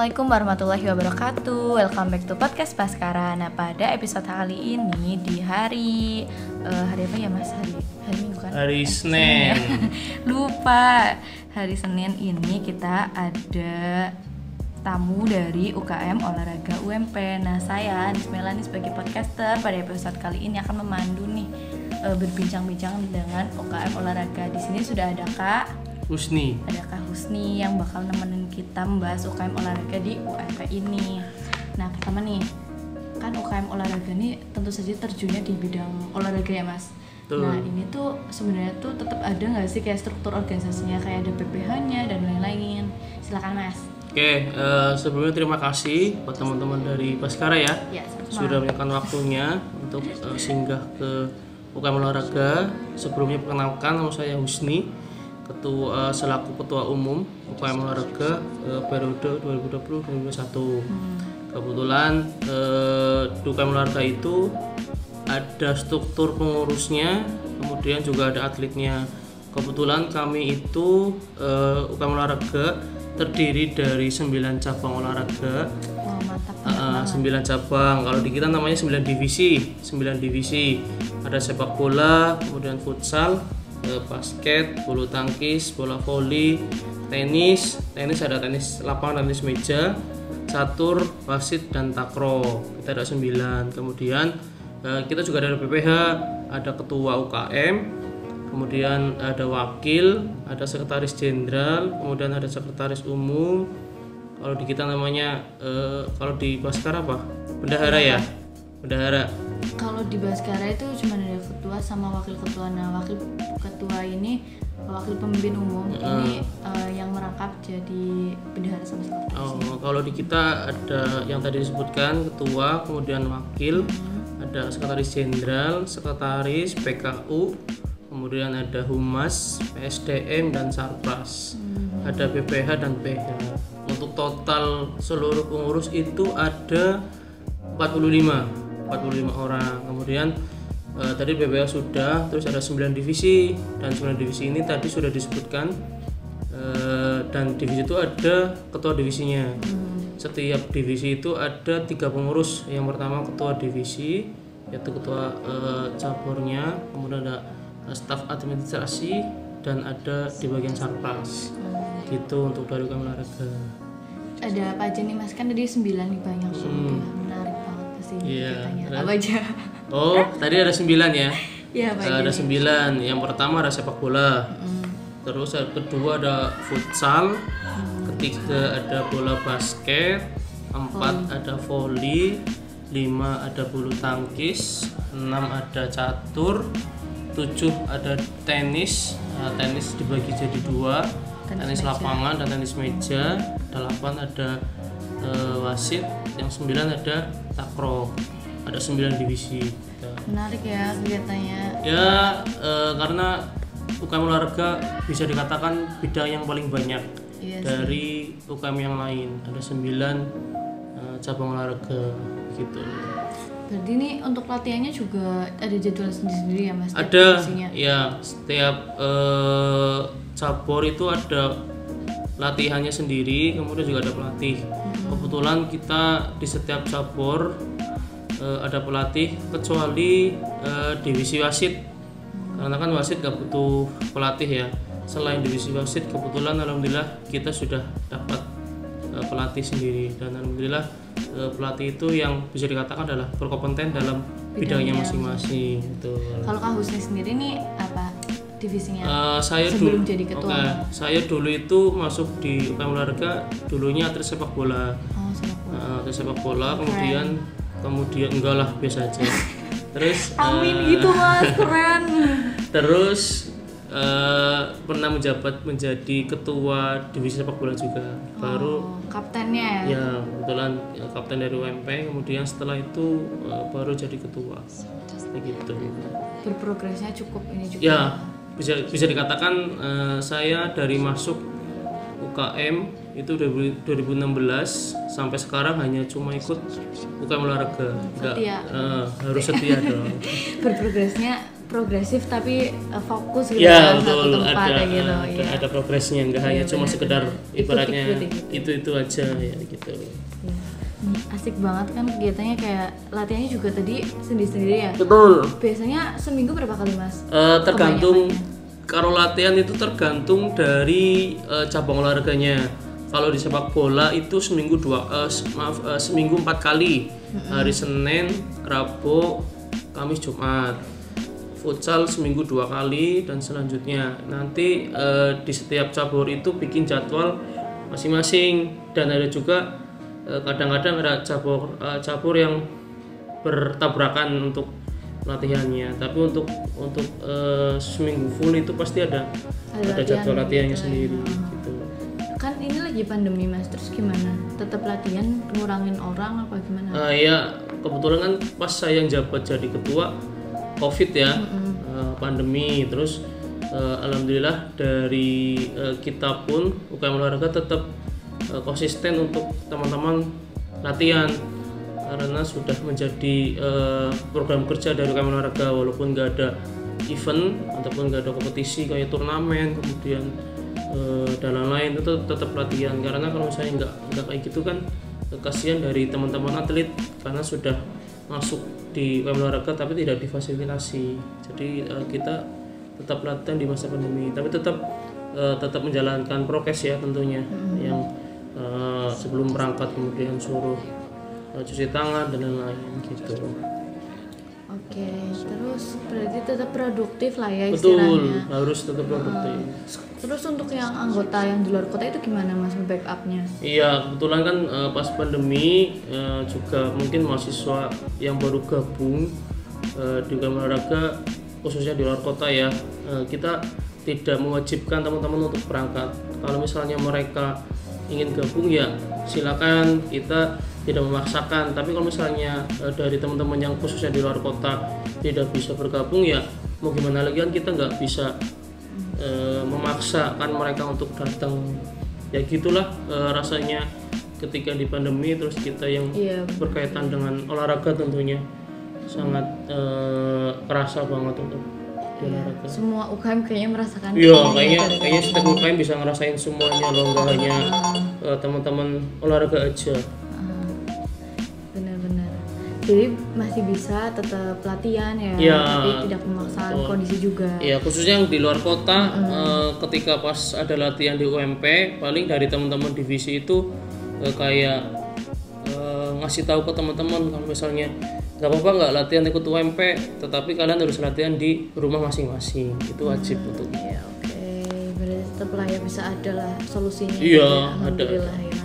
Assalamualaikum warahmatullahi wabarakatuh Welcome back to podcast Paskara Nah pada episode kali ini di hari eh, Hari apa ya mas? Hari, hari minggu kan? Hari Senin. Lupa Hari Senin ini kita ada tamu dari UKM Olahraga UMP Nah saya Nismela nih sebagai podcaster pada episode kali ini akan memandu nih eh, Berbincang-bincang dengan UKM Olahraga Di sini sudah ada Kak Husni. ada Kak Husni yang bakal nemenin kita membahas UKM olahraga di UMP ini. Nah, pertama nih, kan UKM olahraga ini tentu saja terjunnya di bidang olahraga ya, Mas. Betul. Nah, ini tuh sebenarnya tuh tetap ada nggak sih kayak struktur organisasinya kayak ada PPH-nya dan lain-lain. Silakan, Mas. Oke, eh, sebelumnya terima kasih buat teman-teman dari Baskara ya Ya, sudah menyempatkan waktunya untuk eh, singgah ke UKM olahraga. Sebelumnya perkenalkan nama saya Husni, ketua eh, selaku ketua umum UKM olahraga eh, periode 2020-2021. Hmm. Kebetulan eh, UKM olahraga itu ada struktur pengurusnya, kemudian juga ada atletnya. Kebetulan kami itu eh, UKM olahraga terdiri dari 9 cabang olahraga Wah, mantap Uh, banget. sembilan cabang. Kalau di kita namanya 9 divisi, 9 divisi. Ada sepak bola, kemudian futsal, eh, basket, bulu tangkis, bola voli, tenis, tenis ada tenis lapangan, tenis meja, catur, wasit dan takraw. Kita ada 9. Kemudian eh, kita juga ada PPH, ada ketua UKM, kemudian ada wakil, ada sekretaris jenderal, kemudian ada sekretaris umum, kalau di kita namanya eh, kalau di Baskara apa? Bendahara ya? Bendahara Kalau di Baskara itu cuma ada ketua sama wakil ketua. Nah, wakil ketua ini wakil pemimpin umum ini eh, yang merangkap jadi bendahara sama sekretaris. oh, kalau di kita ada yang tadi disebutkan ketua kemudian wakil ada sekretaris jenderal sekretaris PKU kemudian ada humas PSDM dan sarpras. Ada BPH dan PH untuk total seluruh pengurus itu ada 45 45 orang. Kemudian eh, tadi BPH sudah terus ada 9 divisi dan 9 divisi ini tadi sudah disebutkan eh, dan divisi itu ada ketua divisinya. Setiap divisi itu ada tiga pengurus. Yang pertama ketua divisi yaitu ketua eh, caburnya kemudian ada staf administrasi dan ada di bagian sarpras gitu untuk dari olahraga ada apa aja nih mas? Kan tadi sembilan nih banyak banget pasti Hmm. Iya, ceritanya apa aja? Oh tadi ada sembilan ya? Ya Eh, aja ada sembilan. Yang pertama ada sepak bola. Hmm, terus yang kedua ada futsal. Ketiga ada bola basket. Empat ada voli. Lima ada bulu tangkis. Enam ada catur. Tujuh ada tenis. Nah, tenis dibagi jadi dua. Tenis tenis, meja. lapangan dan tenis meja. Delapan ada eh, wasit yang sembilan ada takraw. Ada sembilan divisi. Menarik ya kelihatannya. Ya eh, karena UKM olahraga bisa dikatakan bidang yang paling banyak Iya sih. dari UKM yang lain. Ada 9 eh, cabang olahraga gitu. Berarti ini untuk latihannya juga ada jadwal sendiri-sendiri ya mas? Ada. Ya setiap eh, cabur itu ada latihannya sendiri kemudian juga ada pelatih kebetulan kita di setiap cabur eh, ada pelatih kecuali eh, divisi wasit karena kan wasit gak butuh pelatih ya. Selain divisi wasit kebetulan alhamdulillah kita sudah dapat eh, pelatih sendiri. Dan alhamdulillah eh, pelatih itu yang bisa dikatakan adalah berkompeten dalam bidangnya masing-masing gitu. kalau kak Husni sendiri nih apa divisinya? Eh, saya sebelum dulu, jadi ketua. Oke, saya dulu itu masuk di UKM olahraga dulunya atlet sepak bola. Oh sepak bola. Sepak bola, kemudian kemudian enggak lah biasa aja. Terus amin eh, gitu mas keren terus eh, pernah menjabat menjadi ketua divisi sepak bola juga. Baru Oh, kaptennya ya ya kebetulan ya, kapten dari UMP, kemudian setelah itu eh, baru jadi ketua. Kayak gitu. berprogresnya cukup ini juga Ya, bisa bisa dikatakan eh, saya dari masuk UKM itu 2000 2016 sampai sekarang hanya cuma ikut UKM olahraga. Enggak Setia. eh, harus setia dong. berprogresnya progresif tapi uh, fokus gitu ya kan, satu betul tempat ada kayak gitu ada, ya. ada progresnya nggak Iya, hanya cuma benar-benar. sekedar Ikut-ikut, ibaratnya itu itu aja ya gitu Iya. Hmm, asik banget kan kegiatannya kayak latihannya juga tadi sendiri-sendiri ya betul biasanya seminggu berapa kali mas Eh, tergantung Kebanyakannya. kalau latihan itu tergantung dari eh, cabang olahraganya kalau di sepak bola itu seminggu dua se- maaf eh, seminggu empat kali. Hari Senin Rabu Kamis Jumat. Futsal seminggu dua kali dan selanjutnya. Nanti eh, di setiap cabur itu bikin jadwal masing-masing. Dan ada juga eh, kadang-kadang ada cabur eh, cabur yang bertabrakan untuk latihannya. Tapi untuk untuk eh, seminggu full itu pasti ada Ada ada, jadwal latihan latihannya gitu ya. sendiri lagi pandemi mas. Terus gimana? Tetap latihan ngurangin orang apa gimana? Eh, ya kebetulan kan pas saya yang jabat jadi ketua covid ya. Eh, pandemi. Terus eh, alhamdulillah dari eh, kita pun UKM olahraga tetap eh, konsisten untuk teman-teman latihan. Karena sudah menjadi eh, program kerja dari UKM olahraga walaupun nggak ada event ataupun nggak ada kompetisi kayak turnamen kemudian eh, dan lain-lain itu tetap latihan. Karena kalau misalnya nggak nggak kayak gitu kan eh, kasihan dari teman-teman atlet karena sudah masuk di olahraga tapi tidak difasilitasi. Jadi eh, kita tetap latihan di masa pandemi tapi tetap eh, tetap menjalankan prokes ya tentunya. Yang eh, sebelum berangkat kemudian suruh eh, cuci tangan dan lain-lain gitu oke terus berarti tetap produktif lah ya betul istilahnya. harus tetap produktif. Terus untuk yang anggota yang di luar kota itu gimana mas backupnya? Iya, kebetulan kan eh, pas pandemi eh, juga mungkin mahasiswa yang baru gabung eh, di olahraga khususnya di luar kota ya, eh, kita tidak mewajibkan teman-teman untuk berangkat. Kalau misalnya mereka ingin gabung ya silakan kita tidak memaksakan. Tapi kalau misalnya eh, dari teman-teman yang khususnya di luar kota tidak bisa bergabung ya mau gimana lagi kan kita nggak bisa eh, memaksakan mereka untuk datang ya gitulah eh, rasanya ketika di pandemi terus kita yang iya berkaitan dengan olahraga tentunya sangat eh, kerasa banget untuk di olahraga. semua UKM kayaknya merasakan Iya, kayaknya kayaknya setiap UKM bisa ngerasain semuanya loh, nggak hanya eh, teman-teman olahraga aja. Jadi masih bisa tetap latihan ya Iya, tapi tidak memaksakan betul. kondisi juga. Ya khususnya yang di luar kota eh, ketika pas ada latihan di UMP paling dari teman-teman divisi itu eh, kayak eh, ngasih tahu ke teman-teman kalau misalnya nggak apa-apa nggak latihan ikut UMP tetapi kalian harus latihan di rumah masing-masing. Itu wajib untuk. Ya oke. Berarti tetap lah ya bisa ada lah solusinya. Iya, ya. ada, alhamdulillah ya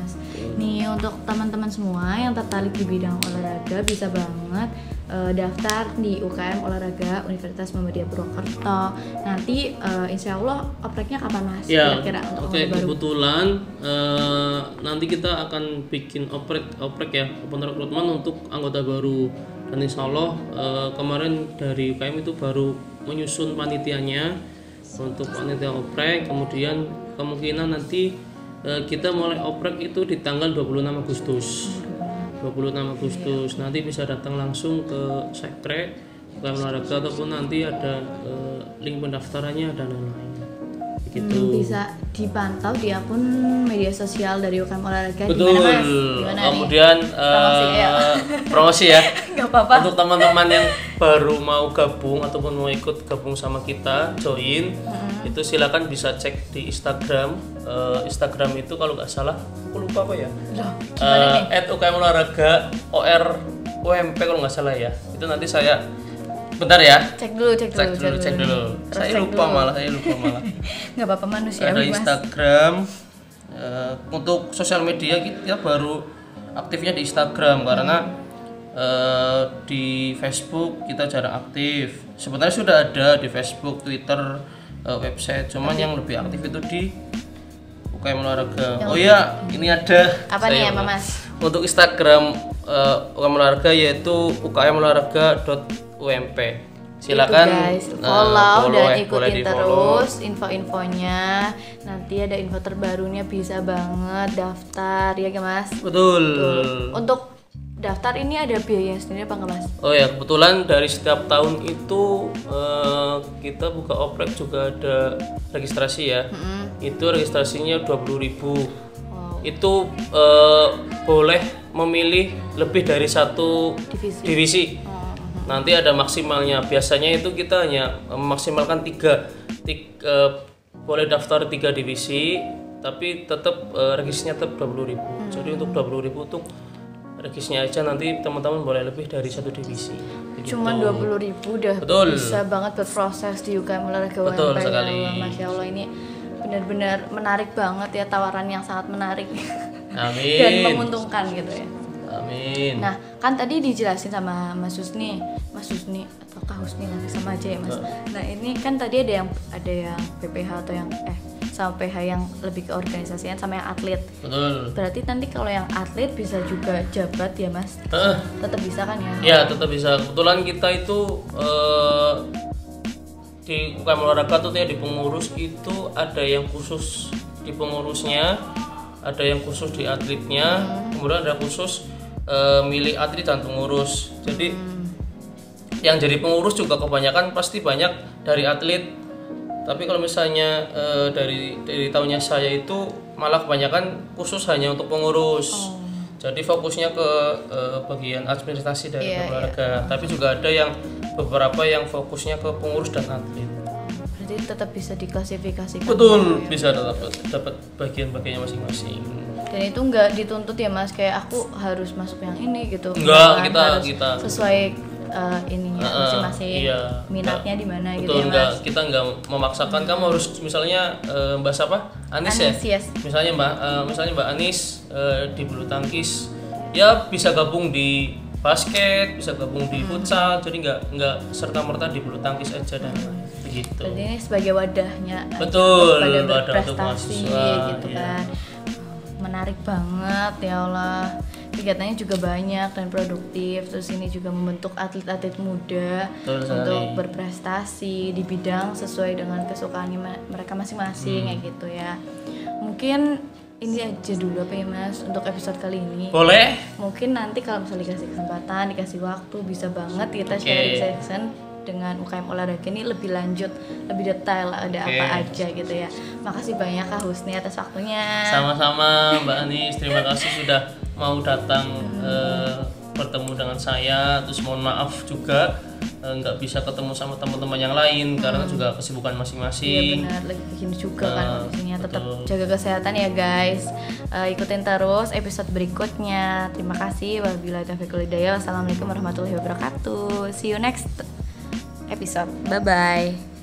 nih untuk teman-teman semua yang tertarik di bidang olahraga bisa banget eh, daftar di UKM olahraga Universitas Muhammadiyah Purwokerto. Nanti eh, insya Allah opreknya kapan mas? Ya, kira-kira untuk baru. kebetulan eh, nanti kita akan bikin oprek oprek ya open recruitment untuk anggota baru. Dan insya Allah eh, kemarin dari UKM itu baru menyusun panitianya untuk panitia oprek. Kemudian kemungkinan nanti kita mulai oprek itu di tanggal 26 Agustus. 26 Agustus. Nanti bisa datang langsung ke sekre UKM olahraga ataupun nanti ada eh, link pendaftarannya dan lain-lain. Gitu Hmm, bisa dipantau di akun media sosial dari UKM olahraga. Betul. gimana mas? Gimana nih? Kemudian Promosi, eh, ya. promosi ya. nggak apa-apa. Untuk teman-teman yang baru mau gabung ataupun mau ikut gabung sama kita join, itu silakan bisa cek di Instagram. Eh, Instagram itu kalau nggak salah, aku lupa apa ya? Loh, Eh, at UKM olahraga OR UMP kalau nggak salah ya. Itu nanti saya bentar ya. cek dulu cek dulu Cek dulu, cek dulu. Terus Saya cek lupa dulu. malah, saya lupa malah. nggak apa-apa manusia ada mas Instagram Eh, untuk sosial media kita baru aktifnya di Instagram karena eh, di Facebook kita jarang aktif. Sebenarnya sudah ada di Facebook Twitter eh, website. Cuman yang lebih aktif itu di UKM olahraga. Oh iya ini ada. Apa nih ya mas? Untuk Instagram eh, UKM olahraga yaitu ukmolahraga.ump silakan Itu guys eh, follow, dan ikutin terus info-infonya. Nanti ada info terbarunya bisa banget daftar ya mas? Betul. Untuk daftar ini ada biaya sendiri apa enggak mas Oh ya, kebetulan dari setiap tahun itu eh, eh, kita buka oprek juga ada registrasi ya. Itu registrasinya 20.000 Wow. Itu eh, boleh memilih lebih dari satu Divisi. divisi. Oh, Nanti ada maksimalnya. Biasanya itu kita hanya memaksimalkan tiga, Tik- eh, boleh daftar tiga divisi, tapi tetap eh, registrasinya tetap 20.000 Jadi untuk 20.000 untuk registrasinya aja nanti teman-teman boleh lebih dari satu divisi. Begitu. Cuman 20.000 ribu udah Betul. bisa banget berproses di UKM olahraga Betul UMP. sekali. Ya Allah, Masya Allah ini benar-benar menarik banget ya tawaran yang sangat menarik Amin. dan menguntungkan gitu ya. Amin. Nah, kan tadi dijelasin sama Mas Husni, Mas Husni atau Kak Husni nanti sama aja ya Mas. Nah, ini kan tadi ada yang ada yang PPH atau yang eh sama PH yang lebih ke organisasian sama yang atlet. Betul. Berarti nanti kalau yang atlet bisa juga jabat ya Mas? Eh, Tetap bisa kan ya? ya tetap bisa. Kebetulan kita itu eh, di UKM olahraga tuh ya di pengurus itu ada yang khusus di pengurusnya, ada yang khusus di atletnya, kemudian ada khusus eh, milik atlet dan pengurus. Jadi yang jadi pengurus juga kebanyakan pasti banyak dari atlet. Tapi kalau misalnya eh, dari dari tahunnya saya itu malah kebanyakan khusus hanya untuk pengurus. Jadi fokusnya ke eh, bagian administrasi dari Iya, olahraga. Tapi juga ada yang beberapa yang fokusnya ke pengurus dan atlet. Berarti tetap bisa diklasifikasikan. Betul, bisa dapat dapat bagian-bagiannya masing-masing. Dan itu nggak dituntut ya Mas kayak aku harus masuk yang ini gitu. Enggak, kita- harus kita- sesuai eh, ininya Heeh, masing-masing. iya. Minatnya di mana gitu ya enggak Mas. kita enggak memaksakan kamu harus misalnya eh, Mbak siapa? Anis, ya? Anis, yes. Misalnya Mbak eh, misalnya Mbak Anis eh, di bulu tangkis ya bisa gabung di basket, bisa gabung di futsal. Jadi enggak enggak serta-merta di bulu tangkis aja dan begitu. Berarti ini sebagai wadahnya Betul, pada wadah untuk mahasiswa, gitu iya. kan. Menarik banget ya Allah. Kegiatannya juga banyak dan produktif. Terus ini juga membentuk atlet-atlet muda Betul sekali. untuk berprestasi di bidang sesuai dengan kesukaan mereka masing-masing Hmm. kayak gitu ya. Mungkin ini aja dulu apa ya Mas untuk episode kali ini. Boleh? Mungkin nanti kalau misalnya dikasih kesempatan, dikasih waktu, bisa banget kita Oke. sharing session dengan UKM olahraga ini lebih lanjut, lebih detail ada Oke. apa aja gitu ya. Makasih banyak Kak Husni atas waktunya. Sama-sama Mbak Anis, terima kasih sudah mau datang eh, bertemu dengan saya. Terus mohon maaf juga eh, nggak bisa ketemu sama teman-teman yang lain karena juga kesibukan Iya masing-masing. benar, lagi begini juga kan Eh, kondisinya. Tetap jaga kesehatan ya guys. Eh, ikutin terus episode berikutnya. Terima kasih. Wabillahi taufiq. Wassalamualaikum warahmatullahi wabarakatuh. See you next episode. Bye bye.